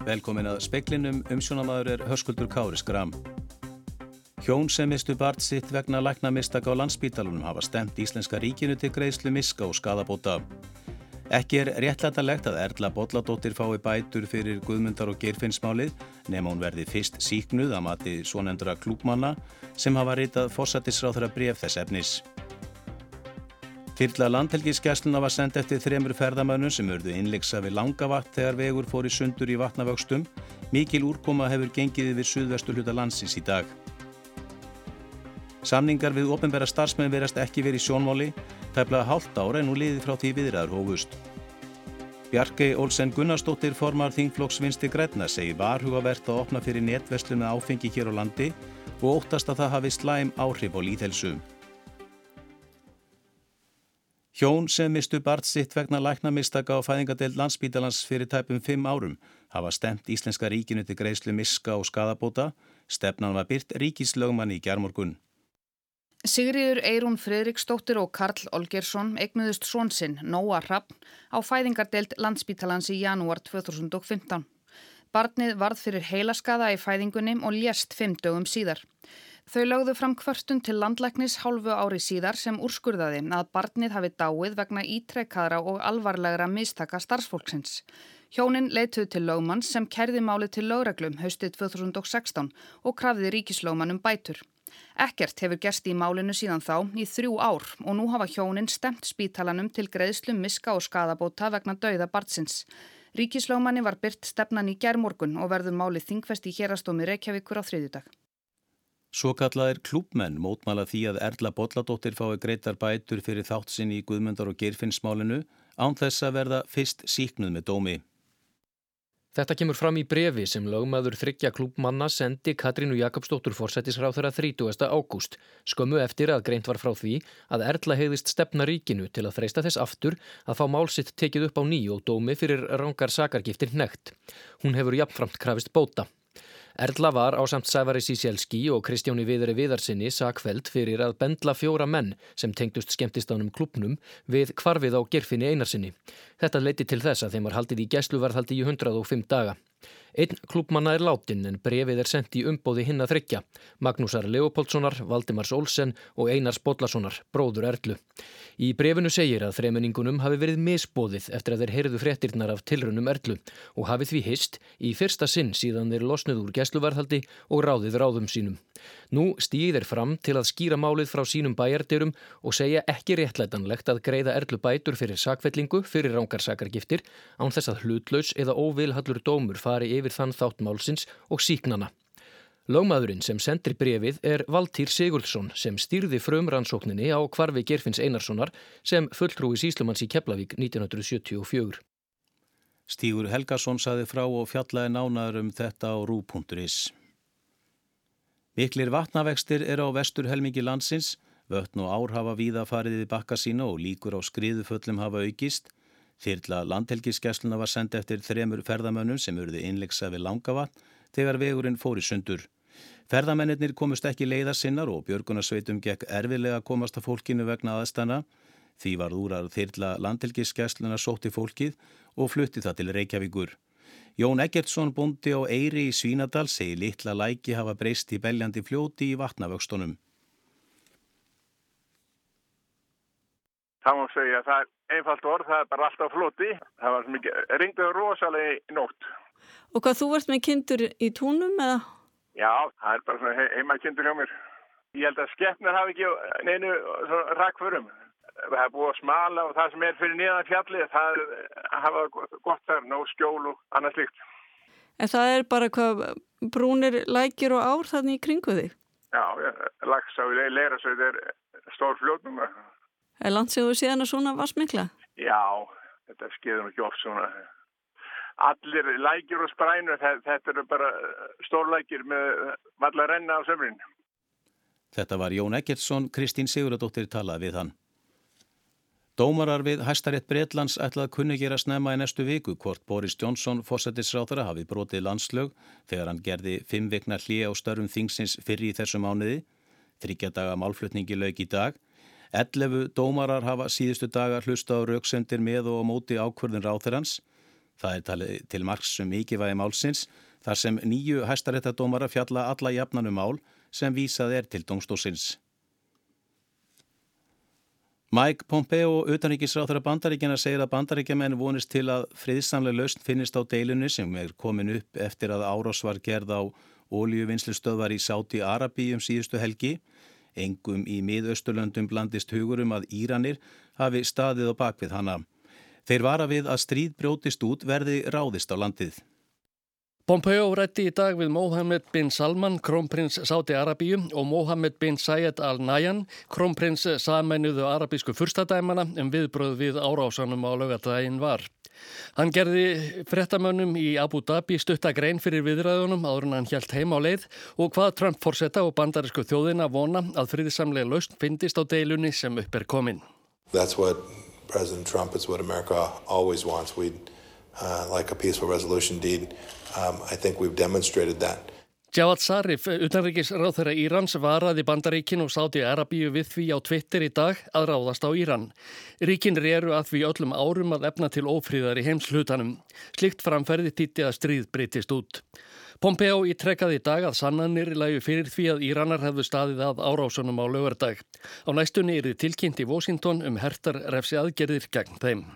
Velkomin að speklinum umsjónamaður er Hörskuldur Káris Gram. Hjón sem mistu bart sitt vegna lækna mistaka á landsbítalunum hafa stemt Íslenska ríkinu til greiðslu miska og skadabóta. Ekki er réttlætanlegt að Erla Bolladóttir fái bætur fyrir Guðmundar og Geirfinnsmálið nema hún verði fyrst síknuð að mati svonendra klúpmanna sem hafa ritað fórsættisráþara bref þess efnis. Þyrla landhelgiskessluna var sendt eftir þremur ferðamönnum sem urðu innleiksa við langavatt þegar vegur fór í sundur í vatnavöxtum. Mikil úrkoma hefur gengið yfir suðvestu hluta landsins í dag. Samningar við ofinbæra starfsmenn verast ekki verið í sjónmáli, tæplega hálft ára en nú liði frá því viðræður hófust. Bjarkei Olsen Gunnarsdóttir formar Þingflokks vinsti græna segir varhugavert að opna fyrir netverslu með áfengi hér á landi og óttast að það hafi slæm áhrif á líðhelsu. Hjón sem mistu bart sitt vegna læknamistaka á fæðingadeild landsbítalans fyrir tæpum fimm árum hafa stemt Íslenska ríkinu til greiðslu miska og skadabóta. Stefnan var byrt ríkislögmann í gerðmorgun. Sigriður Eirún Fredriksdóttir og Karl Olgersson eignuðust svonsinn Nóa Rappn á fæðingardelt landsbítalans í janúar 2015. Barnið varð fyrir heilaskaða í fæðingunni og lést fimm dögum síðar. Þau lögðu fram kvörtun til landlæknis hálfu ári síðar sem úrskurðaði að barnið hafi dáið vegna ítrekkaðra og alvarlegra mistaka starfsfólksins. Hjónin leituð til lögmann sem kerði málið til lögreglum haustið 2016 og krafði ríkislögmann um bætur. Ekkert hefur gerst í málinu síðan þá í þrjú ár og nú hafa hjónin stemt spítalanum til greiðslu miska og skadabóta vegna dauða barnsins. Ríkislögmanni var byrt stefnan í gerðmorgun og verður málið þingfest í hérastómi Reykjavíkur á þriðjudag. Svo kallaðir klúpmenn mótmala því að Erla Bolladóttir fái greitar bætur fyrir þátt sinni í Guðmundar og Geirfinnsmálinu án þess að verða fyrst síknuð með dómi. Þetta kemur fram í brefi sem lögmaður þryggja klúbmanna sendi Katrínu Jakobsdóttur fórsættisráþara 30. ágúst, skömmu eftir að greint var frá því að Erla heiðist stefna ríkinu til að freista þess aftur að fá málsitt tekið upp á ný og dómi fyrir rángar sakargiftir nekt. Hún hefur jafnframt krafist bóta. Erla var á samt Sævari Sísjelski og Kristjáni Viðari Viðarsinni sakveld fyrir að bendla fjóra menn sem tengdust skemmtistánum klubnum við kvarfið á gerfinni einarsinni. Þetta leiti til þess að þeim var haldið í gæsluvarðhaldi í 105 daga. Einn klúbmanna er látin en brefið er sendt í umbóði hinn að þryggja. Magnúsar Leopoldssonar, Valdimars Olsen og Einars Bodlasonar, bróður Erlu. Í brefinu segir að þremenningunum hafi verið misbóðið eftir að þeir heyrðu fréttirnar af tilrunum Erlu og hafi því hist í fyrsta sinn síðan þeir losnuð úr gæsluvarðhaldi og ráðið ráðum sínum. Nú stýðir fram til að skýra málið frá sínum bæjardyrum og segja ekki réttlætanlegt að greiða Erlu bætur fyrir sakvellingu fyrir rángarsakargiftir án þess að hlutlaus eða óvilhallur dómur fari yfir þann þáttmálsins og síknana. Lómaðurinn sem sendir brefið er Valtýr Sigurðsson sem stýrði frumrannsókninni á kvarfi Gerfinns Einarssonar sem fulltrúi Síslumanns í Keflavík 1974. Stígur Helgason saði frá og fjallaði nánaður um þetta á rú.is. Miklir vatnavextir er á vestur helmingi landsins, vötn og ár hafa víða farið við bakka sína og líkur á skriðuföllum hafa aukist. Þyrla landhelgiskessluna var sendt eftir þremur ferðamönnum sem urði innleiksa við langavatn þegar vegurinn fór í sundur. Ferðamennir komust ekki leiðar sinnar og Björgunarsveitum gekk erfilega að komast að fólkinu vegna aðstana. Því var úr að þyrla landhelgiskessluna sótti fólkið og flutti það til Reykjavíkur. Jón Eggertsson búndi á Eyri í Svínadal segi litla læki hafa breyst í beljandi fljóti í vatnavöxtunum. Það má segja að það er einfalt orð, það er bara alltaf floti. Það var mikið, ringduð rosalega í nótt. Og hvað þú varst með kindur í túnum eða? Já, það er bara svona heima kindur hjá mér. Ég held að skeppnar hafi ekki neinu rakfurum. Það er búið að smala og það sem er fyrir niðan fjalli, það hafa gott þar, ná skjól og annað slikt. En það er bara hvað brúnir lækir og ár þannig í kringu þig? Já, lags á leirasauð er stór fljótnum. Er landsíðu síðan að svona var smikla? Já, þetta skeiður ekki oft svona. Allir lækir og sprænur, þetta eru bara stórlækir með vallar renna á sömrin. Þetta var Jón Eggertsson, Kristín Siguradóttir talað við hann. Dómarar við Hæstarétt Breitlands ætlað kunni gera snemma í næstu viku hvort Boris Johnson, fósættisráþara, hafi brotið landslög þegar hann gerði fimm vikna hlið á störfum þingsins fyrir í þessu mánuði. Þryggjadaga málflutningi lög í dag. Ellefu dómarar hafa síðustu daga hlusta á rauksendir með og móti ákvörðin ráþarans. Það er talið til margs um mikilvægi málsins þar sem nýju hæstaréttadómara fjalla alla jafnanum mál sem vísað er til domstósins. Mike Pompeo, utanríkisráþara bandaríkjana, segir að bandaríkjamenn vonist til að friðsamlega lausn finnist á deilunni sem er komin upp eftir að árás var gerð á óljuvinnslustöðvar í Sáti Arabi um síðustu helgi. Engum í miðausturlöndum blandist hugurum að Íranir hafi staðið á bakvið hana. Þeir vara við að stríð brjótist út verði ráðist á landið. Pompeo rætti í dag við Mohammed bin Salman, krónprins Sáti Arabíu og Mohammed bin Zayed al-Nayan, krónprins sameinuðu arabísku fyrstadæmana um viðbröð við árásanum á lögadaginn var. Hann gerði frettamönnum í Abu Dhabi stuttakrein fyrir viðræðunum áður en hann hjælt heim á leið og hvað Trump fórsetta og bandarísku þjóðina vona að friðisamlega lausn fyndist á deilunni sem upp er komin. That's what President Trump is what America always wants. We'd uh, like a peaceful resolution deed. Um, I think we've demonstrated that. Jawad Zarif, utanrikis ráþæra Írans, varaði bandaríkin og sáti Arabíu við því á Twitter í dag að ráðast á Íran. Ríkin eru að því öllum árum að efna til ófríðar í heimslutanum. Slikt framferði týtti að stríð breytist út. Pompeo ítrekkaði í dag að sannanir lægu fyrir því að Íranar hefðu staðið að árásunum á lögardag. Á næstunni er þið tilkynnt í Washington um hertar refsi aðgerðir gegn þeim.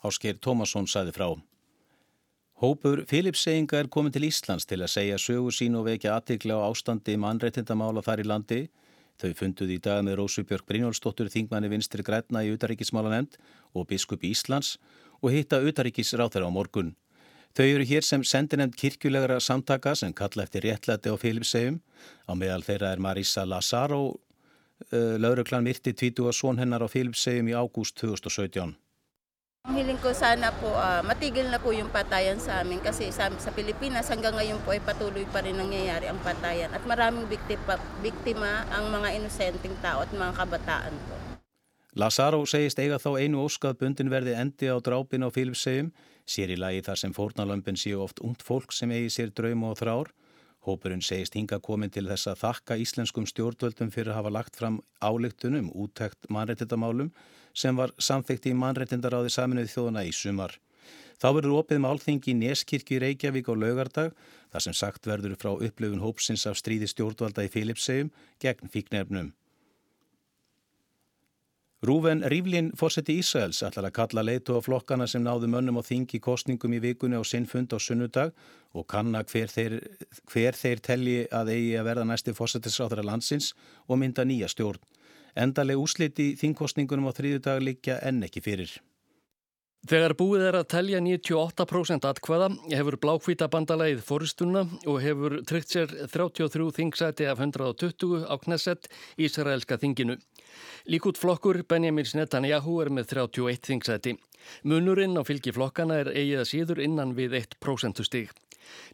Ásker Tómasson sæði frá. Hópur Filipseyinga er komin til Íslands til að segja sögu sín og vekja aðtikla á ástandi mannreitindamála þar í landi. Þau funduð í dag með Rósu Björk Brynjólfsdóttur þingmanni vinstri græna í utaríkismála nefnd og biskup Íslands og hitta utaríkisráþur á morgun. Þau eru hér sem sendinemnd kirkjulegra samtaka sem kalla eftir réttlæti á Filipseyjum. Á meðal þeirra er Marisa Lazaro, uh, lauruklan Mirti Tvítu og svon hennar á Filipseyjum í ágúst 2017. Hiling ko sana po uh, matigil na po yung patayan sa amin kasi sa, sa Pilipinas hanggang ngayon po ay patuloy pa rin nangyayari ang patayan at maraming biktima, biktima ang mga inosenteng tao at mga kabataan po. Lazaro segist eiga þá einu óskað bundin verði endi á drápin á Filipsegjum, sér í lagi þar sem fórnalömpin séu oft ungt fólk sem eigi sér drauma og þrár. Hópurinn segist hinga komin til þess að þakka íslenskum stjórnvöldum fyrir að hafa lagt fram álíktunum úttækt mannrettindamálum sem var samþygt í mannrettindaráði saminuði þjóðuna í sumar. Þá verður opið málþingi í Neskirkju í Reykjavík á laugardag þar sem sagt verður frá upplöfun hópsins af stríði stjórnvalda í Filipsegjum gegn fíknefnum. Rúven Ríflin fórseti Ísraels ætlar að kalla leitu á flokkana sem náðu mönnum á þingi kostningum í vikunni á sinnfund á sunnudag og kanna hver þeir, hver þeir telji að eigi að verða næsti fórsetisráþara landsins og mynda nýja stjórn. Endaleg úsliti þingkostningunum á þrýðu dag liggja enn ekki fyrir. Þegar búið er að telja 98% atkvæða hefur blákvita bandalæðið fórstuna og hefur tryggt sér 33 þingsæti af 120 á Knesset Ísraelska þinginu. Líkút flokkur Benjamin Netanyahu er með 31 þingsæti. Munurinn á fylgi flokkana er eigið að síður innan við 1% stíg.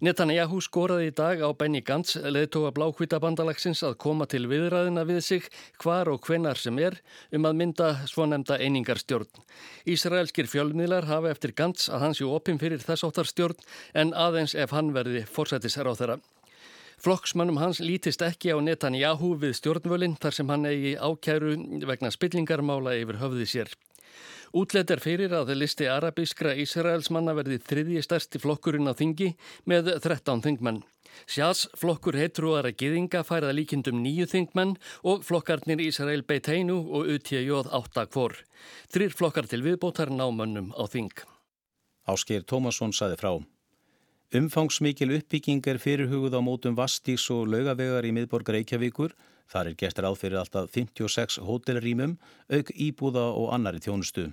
Netanyahu skoraði í dag á Benny Gantz leðtóa blákvita bandalagsins að koma til viðræðina við sig hvar og hvenar sem er um að mynda svonemda einingarstjórn. Ísraelskir fjölmiðlar hafa eftir Gantz að hans jú opim fyrir þess óttar stjórn en aðeins ef hann verði forsætisar á þeirra. Flokksmannum hans lítist ekki á Netanyahu við stjórnvölinn þar sem hann eigi ákæru vegna spillingarmála yfir höfði sér. Útlet er fyrir að listi arabískra Ísraelsmanna verði þriðji stærsti flokkurinn á þingi með 13 þingmenn. Sjás flokkur heitruara giðinga færða líkindum nýju þingmenn og flokkarnir Ísrael Beiteinu og UTJ 8 kvor. Þrýr flokkar til viðbótar námönnum á þing. Ásker Tómasson saði frá. Umfangsmikil uppbygging er fyrirhugud á mótum Vastís og laugavegar í miðborgar Eikjavíkur. Þar er gert ráð fyrir alltaf 56 hótelrýmum, auk íbúða og annari þjónustu.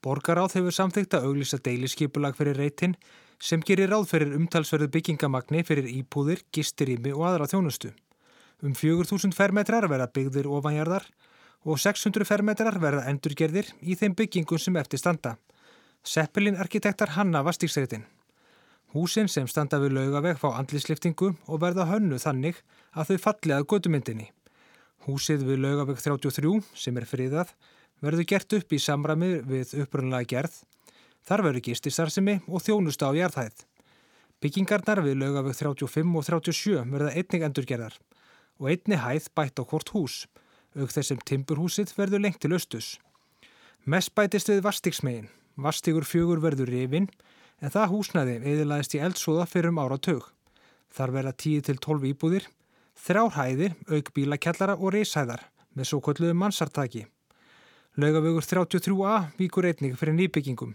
Borgaráð hefur samþykta auglýsa deiliskypulag fyrir reytin sem gerir ráð fyrir umtalsverðu byggingamagni fyrir íbúðir, gistirými og aðra þjónustu. Um 4000 fermetrar verða byggðir ofanjarðar og 600 fermetrar verða endurgerðir í þeim byggingum sem eftir standa. Seppelin arkitektar hanna vastíksreitin. Húsin sem standa við laugaveg fá andlisliftingu og verða hönnu þannig að þau falli að gödumyndinni. Húsið við laugaveg 33 sem er friðað verður gert upp í samræmi við upprunlega gerð, þar verður gististarðsemi og þjónusta á jarðhæð. Byggingarnar við lögafög 35 og 37 verða einnig endurgerðar og einni hæð bætt á hvort hús, auk þessum timburhúsið verður lengt til austus. Mest bætist við vastiksmegin, vastigur fjögur verður rifin en það húsnæði eðilaðist í eldsóða fyrir um ára tög. Þar verða 10-12 íbúðir, þrjár hæðir, auk bílakjallara og reishæðar með svo kolluðu mannsartaki. Laugavögur 33a víkur einnig fyrir nýbyggingum.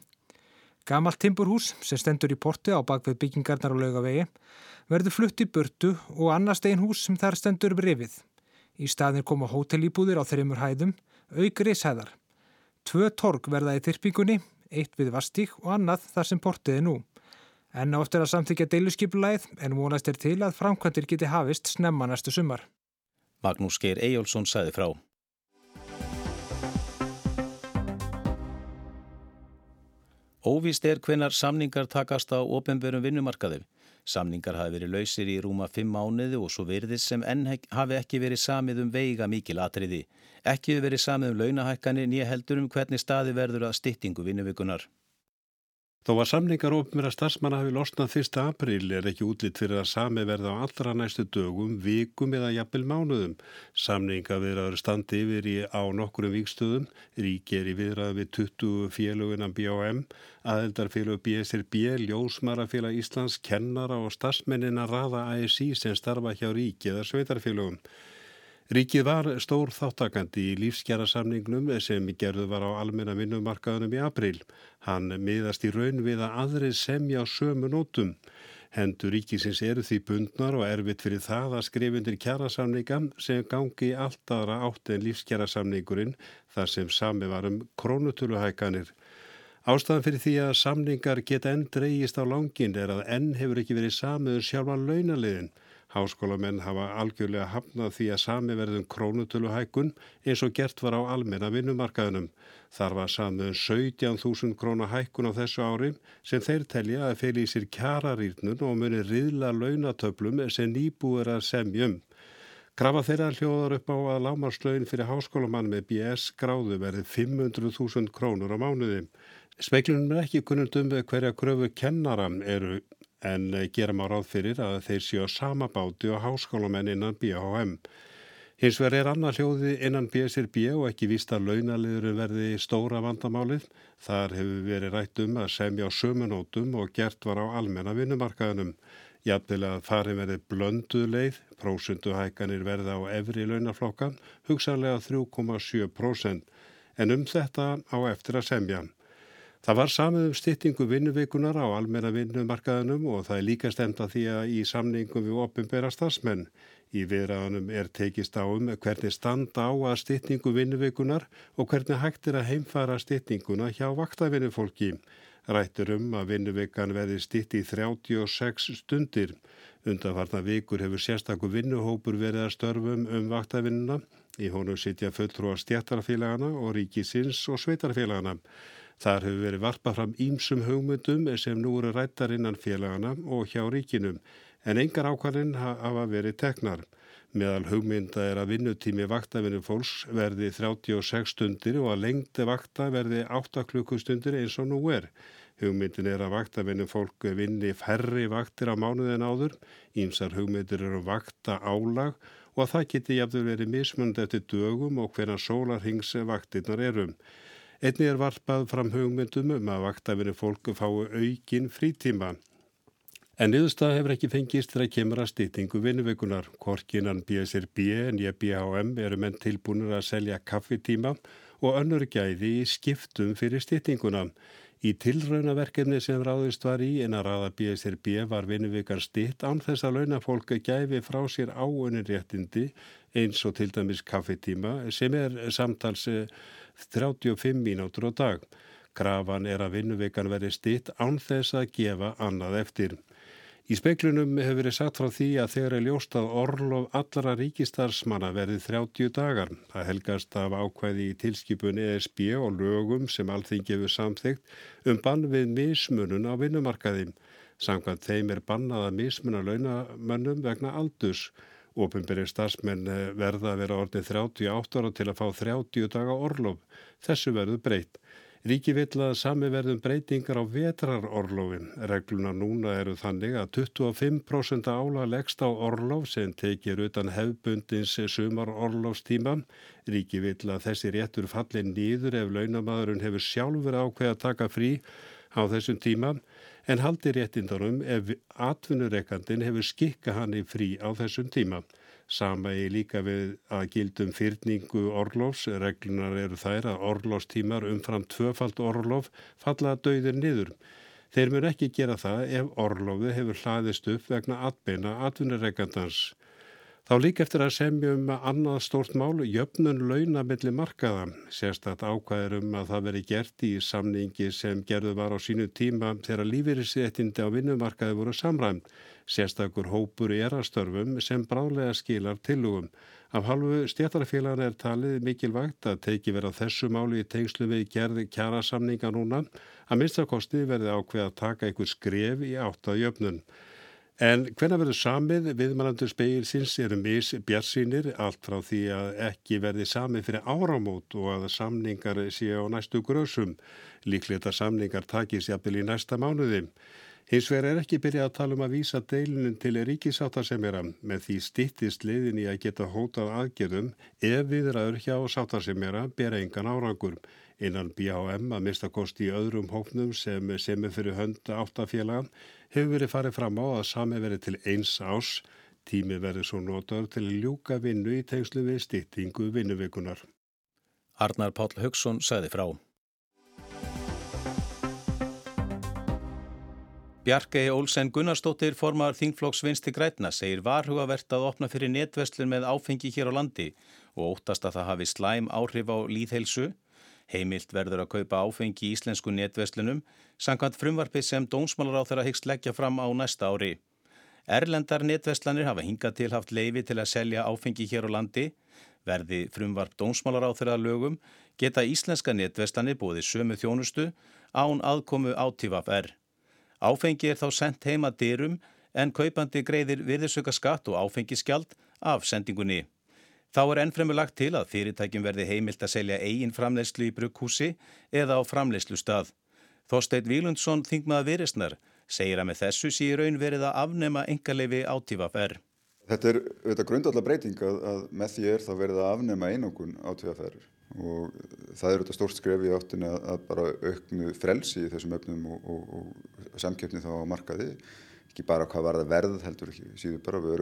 Gamalt timburhús sem stendur í porti á bakvið byggingarnar á laugavegi verður flutt í burtu og annars einn hús sem þar stendur brefið. Í staðin koma hótelýbúðir á þreymur hæðum, auk reishæðar. Tvö torg verða í þyrpingunni, eitt við vastík og annað þar sem portið er nú. En á eftir að samþykja deiluskipulæð en vonast er til að framkvæmdir geti hafist snemma næstu sumar. Magnús Geir Ejjólfsson sæði frá. Óvist er hvenar samningar takast á ofenbörum vinnumarkaði. Samningar hafi verið lausir í rúma fimm mánuði og svo verðis sem enn hafi ekki verið samið um veiga mikil atriði. Ekki verið samið um launahækkanir nýja heldur um hvernig staði verður að styttingu vinnuvikunar. Þó að samningar ofnir að starfsmanna hafi losnað 1. april er ekki útlýtt fyrir að sami verða á allra næstu dögum, vikum eða jafnvel mánuðum. Samninga viðraður standi yfir í á nokkurum vikstöðum, rík er í viðraðu við 20 féluginan BOM, aðeldarfélug BSRB, Ljósmarafélag Íslands, kennara og starfsmennina raða ASI sem starfa hjá ríki eða sveitarfélugum. Ríkið var stór þáttakandi í lífskjærasamningnum sem gerðu var á almenna vinnumarkaðunum í april. Hann miðast í raun við að aðrið semja á sömu nótum. Hendur ríkisins eru því bundnar og erfitt fyrir það að skrifundir kjærasamningan sem gangi allt aðra átt en lífskjærasamningurinn þar sem sami varum krónutöluhækanir. Ástæðan fyrir því að samningar geta enn dreyjist á langin er að enn hefur ekki verið samiður um sjálfa launaliðin. Háskólamenn hafa algjörlega hafnað því að sami verðum krónutöluhækun eins og gert var á almenna vinnumarkaðunum. Þar var samiðun 17.000 krónahækun á þessu ári sem þeir telja að feil í sér kjararýrnun og muni riðla launatöflum sem nýbúir að semjum. Krafa þeirra hljóðar upp á að lámarslaun fyrir háskólamann með BS gráðu verði 500.000 krónur á mánuði. Speiklunum er ekki kunnundum hverja kröfu kennaran eru en eh, gera má ráð fyrir að þeir séu sama báti og háskólamenn innan BHM. Hins vegar er annað hljóði innan BSRB og ekki víst að launaliðurum verði stóra vandamálið. Þar hefur verið rætt um að semja á sömunótum og gert var á almenna vinnumarkaðunum. Jafnvel að farin verði blöndu leið, prósunduhækanir verði á efri launaflokkan, hugsaðlega 3,7% en um þetta á eftir að semja. Það var samið um styttingu vinnuvikunar á almenna vinnumarkaðunum og það er líka stemt að því að í samningum við ofinbæra stafsmenn. Í viðræðanum er tekist á um hvernig standa á að styttingu vinnuvikunar og hvernig hægt er að heimfara styttinguna hjá vaktavinnufólki. Rættur um að vinnuvikan verði stytt í 36 stundir. Undanfarnar vikur hefur sérstakku vinnuhópur verið að störfum um vaktavinnuna. Í honum sitja fulltrúa stjættarfélagana og ríkisins og sveitarfélagana. Þar hefur verið varpað fram ímsum hugmyndum sem nú eru rættar innan félagana og hjá ríkinum en engar ákvæðin hafa verið teknar. Meðal hugmynda er að vinnutími vaktavinu fólks verði 36 stundir og að lengti vakta verði 8 klukkustundir eins og nú er. Hugmyndin er að vaktavinu fólk vinni færri vaktir á mánuðin áður, ímsar hugmyndir eru vakta álag og að það geti jafnvel verið mismund eftir dögum og hverja sólarhings vaktinnar erum. Einni er varpað fram hugmyndum um að vaktafinu fólku fái aukin frítíma. En niðurstað hefur ekki fengist þegar kemur að stýtingu vinnuvökunar. Korkinan BSRB en ég BHM eru menn tilbúinur að selja kaffitíma og önnur gæði í skiptum fyrir stýtinguna. Í tilraunaverkefni sem ráðist var í en að ráða BSRB var vinnuvikan stýtt án þess að launafólk gæfi frá sér áunin réttindi eins og til dæmis kaffitíma sem er samtals 35 mínútur á dag. Krafan er að vinnuvikan verði stitt án þess að gefa annað eftir. Í speiklunum hefur verið sagt frá því að þegar er ljóst að orlof allra ríkistarsmanna verði 30 dagar. Það helgast af ákvæði í tilskipun ESB og lögum sem allþing gefur samþygt um bann við mismunun á vinnumarkaði. Samkvæmt þeim er bannað að mismuna launamönnum vegna aldus. Ópenbyrjir starfsmenn verða að vera orðið 38 ára til að fá 30 daga orlof. Þessu verður breytt. Ríki vill að sami verðum breytingar á vetrarorlofin. Regluna núna eru þannig að 25% ála leggst á orlof sem tekir utan hefbundins sumarorlofstíma. Ríki vill að þessi réttur falli nýður ef launamadurinn hefur sjálfur ákveð að taka frí á þessum tíma en haldi réttindarum ef atvinnureikandin hefur skikka hann í frí á þessum tíma. Sama er líka við að gildum fyrningu orlofs, reglunar eru þær að orlofstímar umfram tvöfald orlof falla að dauðir niður. Þeir mjög ekki gera það ef orlofi hefur hlaðist upp vegna atbeina atvinnureikandans. Þá líka eftir að semja um annað stórt mál jöfnun launamilli markaða. Sérstætt ákvæður um að það veri gert í samningi sem gerðu var á sínu tíma þegar lífeyriséttindi á vinnumarkaði voru samræmt. Sérstakur hópur er að störfum sem brálega skilar tillugum. Af halvu stjættarfélagana er talið mikilvægt að teiki vera þessu máli í tengslu við gerði kjara samninga núna að minnstakosti verði ákveð að taka einhver skref í áttað jöfnun. En hvenna verður samið viðmannandur speilsins eru mis bjarsýnir allt frá því að ekki verði samið fyrir áramót og að samningar séu á næstu grösum. Líklegt að samningar takis jafnvel í næsta mánuði. Hins vegar er ekki byrjað að tala um að vísa deilinin til ríkisáttasemjara með því stittist liðin í að geta hótað aðgerðum ef viðraður hjá sáttasemjara bera engan árangur. Innan BHM að mista kosti í öðrum hóknum sem semur fyrir hönd áttafélagan hefur verið farið fram á að sami verið til eins ás. Tími verið svo notaður til að ljúka vinnu í tengslu við stýttingu vinnuvikunar. Arnar Páll Högson sagði frá. Bjarkei Olsen Gunnarsdóttir formar Þingflokks vinsti grætna segir varhugavert að opna fyrir netverslun með áfengi hér á landi og óttast að það hafi slæm áhrif á líðheilsu Heimilt verður að kaupa áfengi í íslensku netveslunum samkvæmt frumvarfi sem dónsmálar á þeirra hyggst leggja fram á næsta ári. Erlendar netveslanir hafa hingað til haft leifi til að selja áfengi hér á landi. Verði frumvarp dónsmálar á þeirra lögum geta íslenska netveslanir búið sömu þjónustu án aðkomu átífaf er. Áfengi er þá sendt heima dyrum en kaupandi greiðir virðisöka skatt og áfengiskjald af sendingunni. Þá er ennfremur lagt til að fyrirtækjum verði heimilt að selja eigin framleyslu í brukkhúsi eða á framleyslu stað. Þorstein Vílundsson, þingmaða virisnar, segir að með þessu sé raun verið að afnema engaleifi átífafer. Þetta er þetta grundallar breyting að, að með því er þá verið að afnema einokun átífaferur og það er þetta stórt skref í áttin að, að bara auknu frelsi í þessum öfnum og, og, og samkeppni þá á markaði ekki bara hvað var það verð heldur ekki síður bara við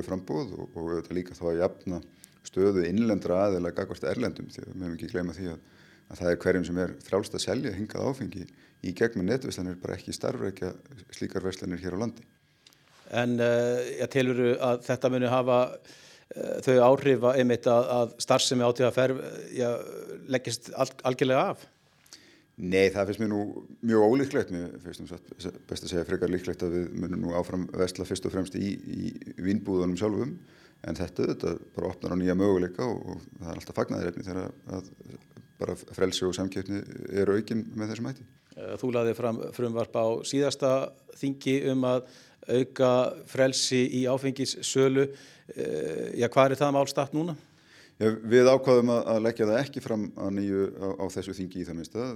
stöðu innlendra aðeila gagvart erlendum því að við hefum ekki gleyma því að, að það er hverjum sem er frálst að selja hingað áfengi í gegnum netverslanir bara ekki starfreikja slíkar verslanir hér á landi. En uh, ég telur að þetta muni hafa uh, þau áhrif að einmitt að, að starfsemi átíða að ferð leggist al, algjörlega af? Nei, það finnst mér nú mjög ólíklegt, mér finnst nú best að segja frekar líklegt að við munum nú áfram vestla fyrst og fremst í, í vinnbúðunum sjálfum en þetta, þetta bara opnar á nýja möguleika og, og það er alltaf fagnaðirefni þegar að bara frelsi og samkjöfni eru aukin með þessum hætti. Eh, þú laði fram frumvarp á síðasta þingi um að auka frelsi í áfengissölu. Eh, já, hvað er það málstatt núna? Já, við ákvaðum að leggja það ekki fram nýju, á, á þessu þingi í það minnsta.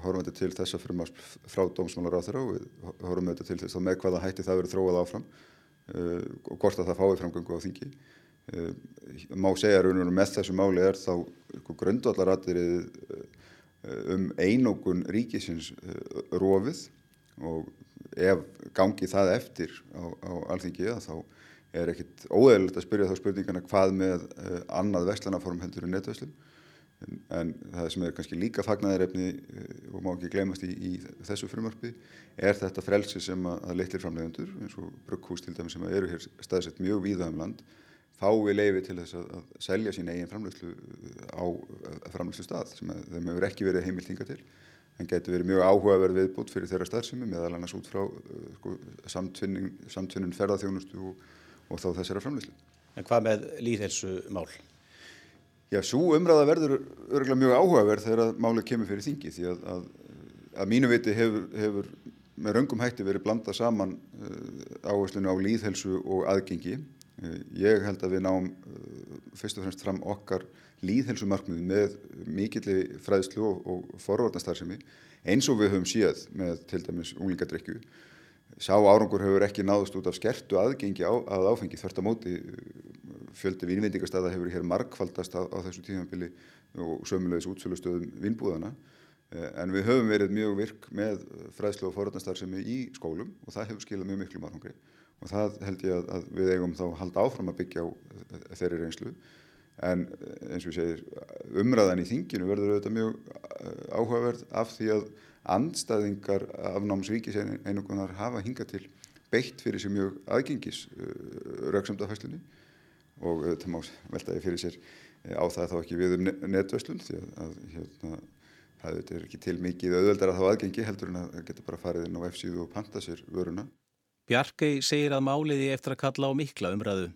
Hórum þetta til þess að frumvarp frá dómsmálar á þeirra og við hórum þetta til þess að með hvaða hætti það verið þróað áfram. Eh, og hvort að það fái framgöngu á þingi. Eh, má segja raun og raun með þessu máli er þá grundvallaratirið eh, um einókun ríkisins rofið og ef gangi það eftir á, á alþingi þá er ekkit óeðilegt að spyrja þá spurningana hvað með annað vestlanaform heldur en netvæslum en það sem er kannski líka fagnaðirefni eh, og má ekki glemast í, í þessu frumvarpi er þetta frelsi sem að, að litlir framleiðendur eins og brugghús til dæmi sem eru hér staðsett mjög víða um land fái leifi til þess að, að selja sín eigin framleiðslu á framleiðslu stað sem að þeim hefur ekki verið heimiltinga til en getur verið mjög áhugaverð viðbútt fyrir þeirra starfsemi meðal annars út frá sko, samtvinnun ferðarþjónustu og, og þá þessara framleiðslu. En hvað með líðhelsu mál? Já, svo umræða verður örgulega mjög áhugaverð þegar málið kemur fyrir þingi því að, að, að mínu viti hefur, hefur með raungum hætti verið blanda saman uh, áherslunu á líðhelsu og aðgengi. Uh, ég held að við náum uh, fyrst og fremst fram okkar líðhelsumarkmiði með mikilli fræðslu og, og forvarnastarsemi eins og við höfum síðað með til dæmis unglingadrykju. Sá árangur hefur ekki náðust út af skertu aðgengi á, að áfengi þvert á móti fjöldi vinnvendingarstaða hefur hér markfaldast á, á þessu tíðanbili og sömulegis útsölustöðum vinnbúðana En við höfum verið mjög virk með fræðslu og foröldnarstarfsemi í skólum og það hefur skilað mjög miklu margungri og það held ég að við eigum þá að halda áfram að byggja á þeirri reynslu. En eins og ég segir umræðan í þinginu verður auðvitað mjög áhugaverð af því að andstæðingar af námsvíkis einugunar hafa hingað til beitt fyrir sér mjög aðgengis rauksamdafæslunni og þetta má veltaði fyrir sér á það þá ekki við um netverslun því að, að hérna, það er ekki til mikið auðveldar að þá aðgengi heldur en að geta bara farið inn á F-síðu og panta sér vöruna. Bjarkei segir að máliði eftir að kalla á mikla umræðu.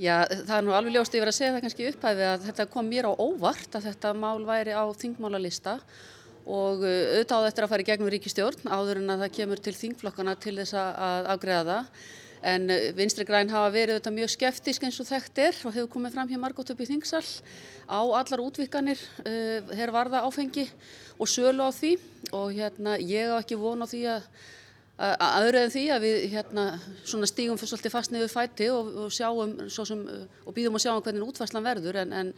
Já, það er nú alveg ljóst yfir að segja það kannski upphæfi að þetta kom mér á óvart að þetta mál væri á þingmálalista og uh, auðvitað á þetta að fara í gegnum ríkistjórn áður en að það kemur til þingflokkana til þess að afgreða það. En uh, vinstri græn hafa verið auðvitað mjög skeftisk eins og þekkt er og hefur komið fram hér margótt upp í þingsal á allar útvikanir, uh, hér varða áfengi og sölu á því. Og hérna ég á ekki von á því að aðrið en því að við hérna, stígum fyrir svolítið fast nefnir fæti og, og, sjáum, sem, og býðum að sjá hvernig útværslan verður. En, en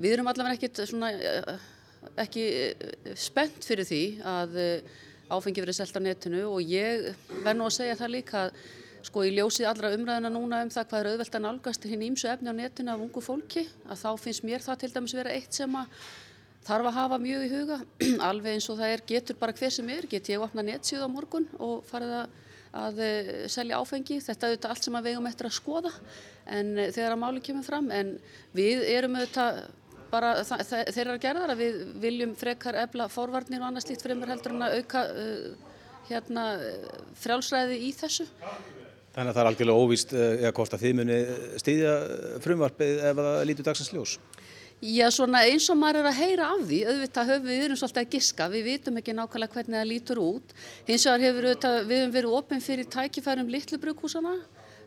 við erum allavega ekkit svona, ekki spennt fyrir því að áfengi verið selt á netinu. Og ég verð nú að segja það líka að sko í ljósið allra umræðina núna um það hvað er auðvelt að nálgast hinn ímsu efni á netinu af ungu fólki að þá finnst mér það til dæmis vera eitt sem að þarf að hafa mjög í huga. Alveg eins og það er getur bara hver sem er get ég opna netsíð á morgun og farið að, að uh, selja áfengi. Þetta er auðvitað allt sem við eigum eftir að skoða en uh, þegar að máli kemur fram en við erum auðvitað bara þeir eru að að við viljum frekar efla forvarnir og annað slíkt fremur heldur en að auka uh, hérna, frjálsræði í þessu Þannig að það er algjörlega óvíst eða hvort að þið muni stýðja frumvarpið ef það lítur dagsins ljós Já, svona eins og maður er að heyra af því, auðvitað höfum við erum svolítið að giska, við vitum ekki nákvæmlega hvernig það lítur út. Hins vegar hefur auðvitað, við hefum verið ofinn fyrir tækifærum litlu brukhúsana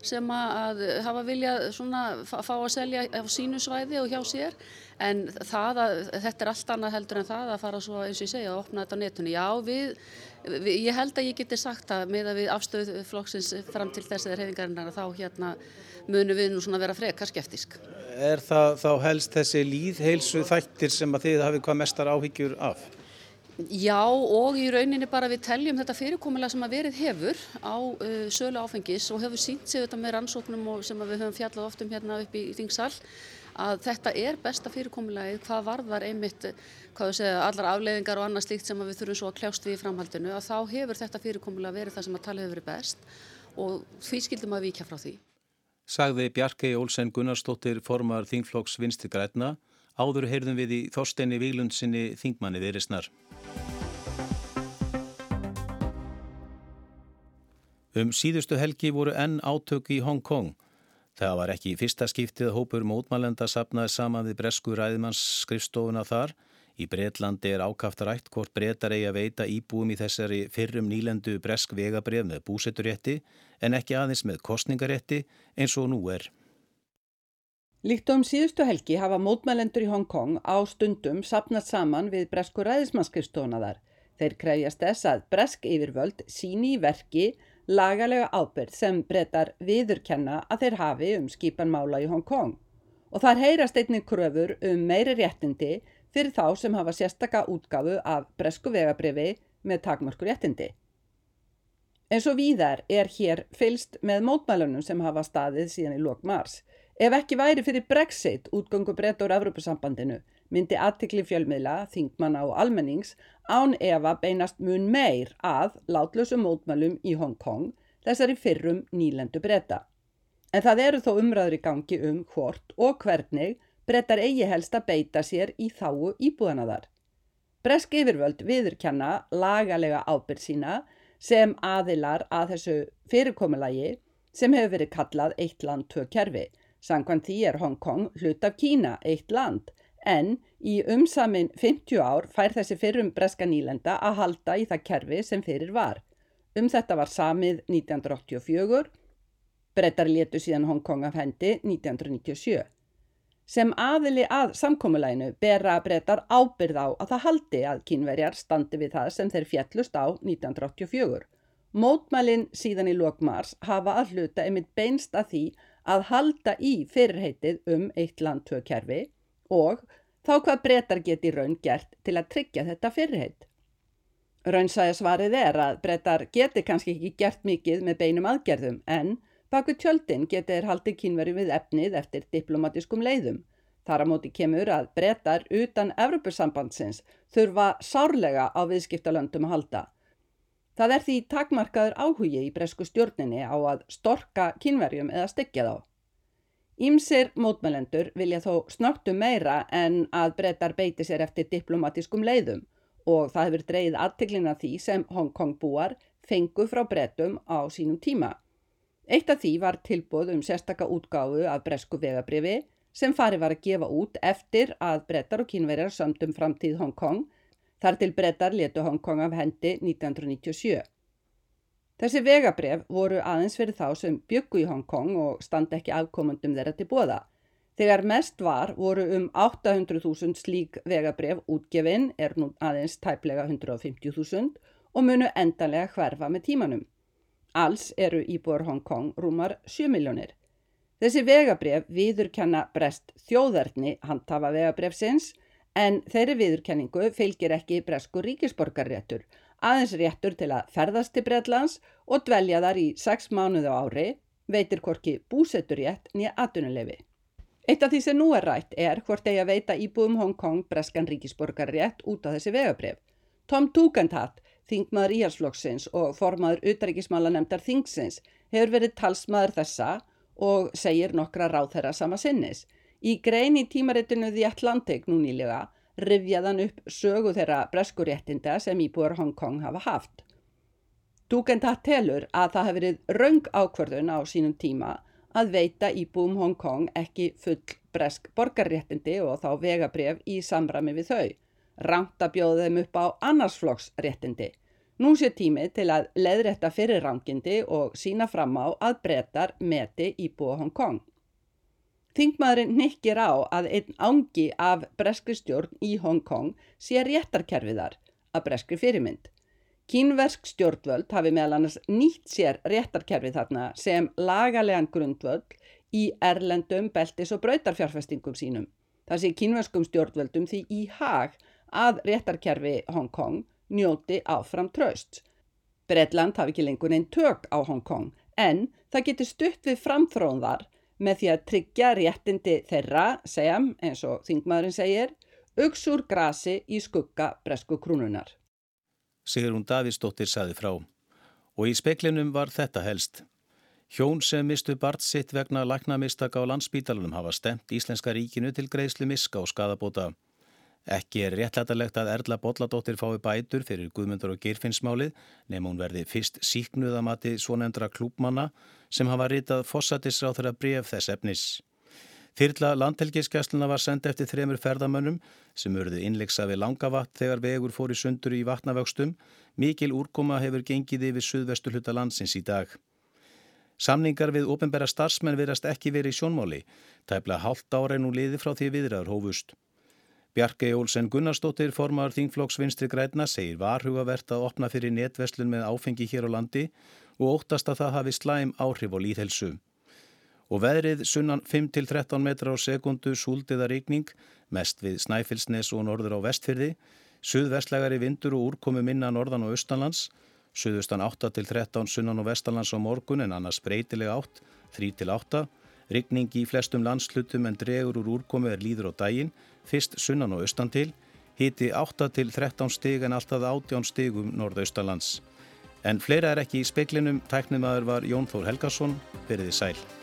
sem að hafa viljað svona fá að selja á sínu svæði og hjá sér en það að, þetta er allt annað heldur en það að fara svo eins og ég segja að opna þetta á netunni. Já, við, ég held að ég geti sagt að með að við afstöð flokksins fram til þess að reyfingarinnar þá hérna munum við nú svona vera frekar skeptisk. Er það þá helst þessi líðheilsu þættir sem að þið hafið hvað mestar áhyggjur af? Já og í rauninni bara við teljum þetta fyrirkomulega sem að verið hefur á uh, sölu áfengis og hefur sínt sig þetta með rannsóknum sem við höfum fjallað oftum hérna upp í Þingsal að þetta er besta fyrirkomulegi hvað varðar einmitt hvað segja, allar afleiðingar og annað slíkt sem við þurfum svo að kljást við í framhaldinu að þá hefur þetta fyrirkomulega verið það sem að tala hefur verið best og því skildum að vika frá því sagði Bjarkei Olsen Gunnarsdóttir formar Þingflokks vinsti græna. Áður heyrðum við í Þorsteini Víglundsinni Þingmanni viðrisnar. Um síðustu helgi voru enn átök í Hong Kong. Það var ekki fyrsta skiptið hópur mótmælenda sapnaði saman við bresku ræðmanns skrifstofuna þar Í Breitlandi er ákaft rætt hvort breytar eigi að veita íbúum í þessari fyrrum nýlendu bresk vegabref með búsetturétti en ekki aðeins með kostningarétti eins og nú er. Líkt um síðustu helgi hafa mótmælendur í Hong Kong á stundum sapnat saman við bresku ræðismannskristónaðar. Þeir krefjast þess að bresk yfirvöld síni í verki lagalega ábyrð sem breytar viðurkenna að þeir hafi um skipanmála í Hong Kong. Og þar heyrast einnig kröfur um meiri réttindi fyrir þá sem hafa sérstaka útgafu af bresku vegabrifi með takmörkur réttindi. En svo víðar er hér fylst með mótmælunum sem hafa staðið síðan í lok mars. Ef ekki væri fyrir Brexit útgöngu breytt úr Evropasambandinu myndi aðtikli fjölmiðla, þingmanna og almennings án Eva beinast mun meir að látlösu mótmælum í Hong Kong þessari fyrrum nýlendu breyta. En það eru þó umræður í gangi um hvort og hvernig brettar eigi helst að beita sér í þáu íbúðana þar. Bresk yfirvöld viðurkenna lagalega ábyrð sína sem aðilar að þessu fyrirkomulagi sem hefur verið kallað eitt land, tvö kerfi. Sankvæmt því er Hong Kong hlut af Kína, eitt land, en í umsamin 50 ár fær þessi fyrrum breska nýlenda að halda í það kerfi sem fyrir var. Um þetta var samið 1984, brettar letu síðan Hong Kong af hendi 1997. Sem aðili að samkómulæginu bera breytar ábyrð á að það haldi að kínverjar standi við það sem þeir fjallust á 1984. Mótmælinn síðan í lokmars hafa að hluta einmitt beinst að því að halda í fyrirheitið um eitt land tvö kerfi og þá hvað breytar geti raun gert til að tryggja þetta fyrirheit. Raunsæja svarið er að breytar geti kannski ekki gert mikið með beinum aðgerðum en baku tjöldin geti þeir haldið kínveri við efnið eftir diplomatiskum leiðum. Þar að móti kemur að breytar utan Evropasambandsins þurfa sárlega á viðskiptalöndum að halda. Það er því takmarkaður áhugi í bresku stjórninni á að storka kínverjum eða styggja þá. Ímsir mótmælendur vilja þó snögtu meira en að breytar beiti sér eftir diplomatiskum leiðum og það hefur dreyið aðtiklina því sem Hong Kong búar fengu frá brettum á sínum tíma. Eitt af því var tilbúð um sérstaka útgáfu af bresku vegabrifi sem fari var að gefa út eftir að brettar og kínverjar sömdum framtíð Hong Kong þar til brettar letu Hong Kong af hendi 1997. Þessi vegabref voru aðeins fyrir þá sem byggu í Hong Kong og standa ekki afkomundum þeirra til bóða. Þegar mest var voru um 800.000 slík vegabref útgefin er nú aðeins tæplega 150.000 og munu endanlega hverfa með tímanum. Alls eru íbúar Hong Kong rúmar 7 miljónir. Þessi vegabref viðurkenna brest þjóðarni handhafa vegabrefsins en þeirri viðurkenningu fylgir ekki bresku ríkisborgarréttur, aðeins réttur til að ferðast til Breitlands og dvelja þar í 6 mánuðu ári, veitir hvorki búsetturrétt nýja atunulefi. Eitt af því sem nú er rætt er hvort eigi að veita íbúum Hong Kong breskan ríkisborgar rétt út á þessi vegabref. Tom Tugendhat, þingmaður íhalsflokksins og formaður utaríkismála nefndar þingsins, hefur verið talsmaður þessa og segir nokkra ráð þeirra sama sinnis. Í grein í tímaritinu The Atlantic nú nýlega rivjaðan upp sögu þeirra breskuréttinda sem íbúar Hong Kong hafa haft. Tugendhat telur að það hefur verið raung ákvörðun á sínum tíma að veita íbúum Hong Kong ekki full bresk borgarréttindi og þá vegabref í samrami við þau. Rangt að bjóða þeim upp á annarsflokksréttindi. Nú sé tími til að leðrætta fyrir rangindi og sína fram á að breytar meti íbúa Hong Kong. Þingmaðurinn nikkir á að einn ángi af breskri stjórn í Hong Kong sé réttarkerfiðar að breskri fyrirmynd. Kínversk stjórnvöld hafi meðal annars nýtt sér réttarkerfið þarna sem lagalegan grundvöld í erlendum, beltis og brautarfjárfestingum sínum. Það sé kínverskum stjórnvöldum því í hag að réttarkerfi Hong Kong njóti áfram tröst. Breitland hafi ekki lengur einn tök á Hong Kong en það getur stutt við framþróðar með því að tryggja réttindi þeirra, segjam eins og þingmaðurinn segir, auksur grasi í skugga bresku krúnunar. Sigrún Davísdóttir saði frá. Og í speklinum var þetta helst. Hjón sem mistu bart sitt vegna lagnamistaka á landsbítalunum hafa stemt Íslenska ríkinu til greiðslu miska og skadabóta. Ekki er réttlætarlegt að Erla Bolladóttir fái bætur fyrir Guðmundur og Geirfinnsmálið nefn hún verði fyrst síknuðamati svonendra klúpmanna sem hafa ritað fossatisráð þeirra bref þess efnis. Þyrla landhelgiskessluna var senda eftir þremur ferðamönnum sem urðu innleiksa við langavatt þegar vegur fór í sundur í vatnavöxtum. Mikil úrkoma hefur gengið yfir suðvestu hluta landsins í dag. Samningar við ofinbæra starfsmenn verðast ekki verið í sjónmáli. Tæpla hálft ára en nú liði frá því viðræður hófust. Bjarki Jólsen Gunnarsdóttir, formar Þingflokks vinstri græna, segir varhugavert að opna fyrir netveslun með áfengi hér á landi og óttast að það hafi slæm áhrif og líðhelsu og veðrið sunnan 5-13 metrar á sekundu súldiða ríkning, mest við Snæfellsnes og norður á vestfyrði, suðvestlegari vindur og úrkomi minna norðan og austanlands, suðustan 8-13 sunnan og vestanlands á morgun en annars breytilega 8, 3-8, ríkning í flestum landslutum en dregur úr úrkomi er líður á daginn, fyrst sunnan og austan til, hiti 8-13 stig en alltaf 18 stigum norðaustalands. En fleira er ekki í speklinum, tæknimaður var Jón Þór Helgason, veriði sæl.